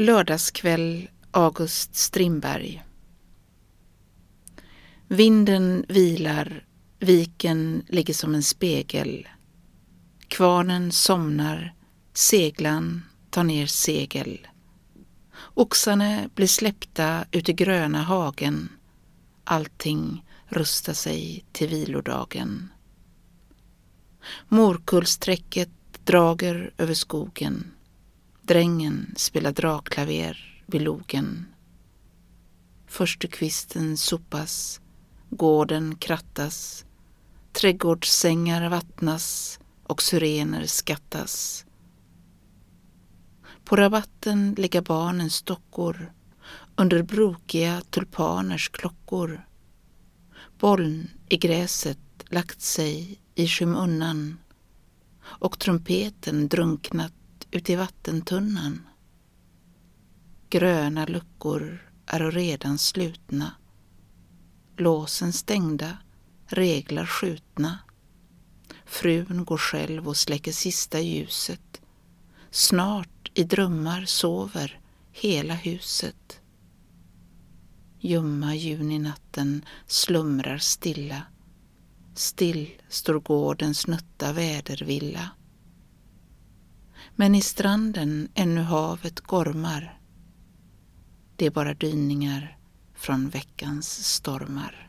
Lördagskväll August Strindberg Vinden vilar, viken ligger som en spegel. Kvarnen somnar, seglan tar ner segel. Oxarna blir släppta ut i gröna hagen. Allting rustar sig till vilodagen. Morkullsträcket drager över skogen. Drängen spelar dragklaver vid logen. Förstukvisten sopas, gården krattas, trädgårdssängar vattnas och syrener skattas. På rabatten ligger barnens dockor under brokiga tulpaners klockor. Bollen i gräset lagt sig i skymundan och trumpeten drunknat uti vattentunnan. Gröna luckor är redan slutna. Låsen stängda, reglar skjutna. Frun går själv och släcker sista ljuset. Snart i drömmar sover hela huset. Ljumma juninatten slumrar stilla. Still står gårdens nötta vädervilla. Men i stranden ännu havet gormar. Det är bara dyningar från veckans stormar.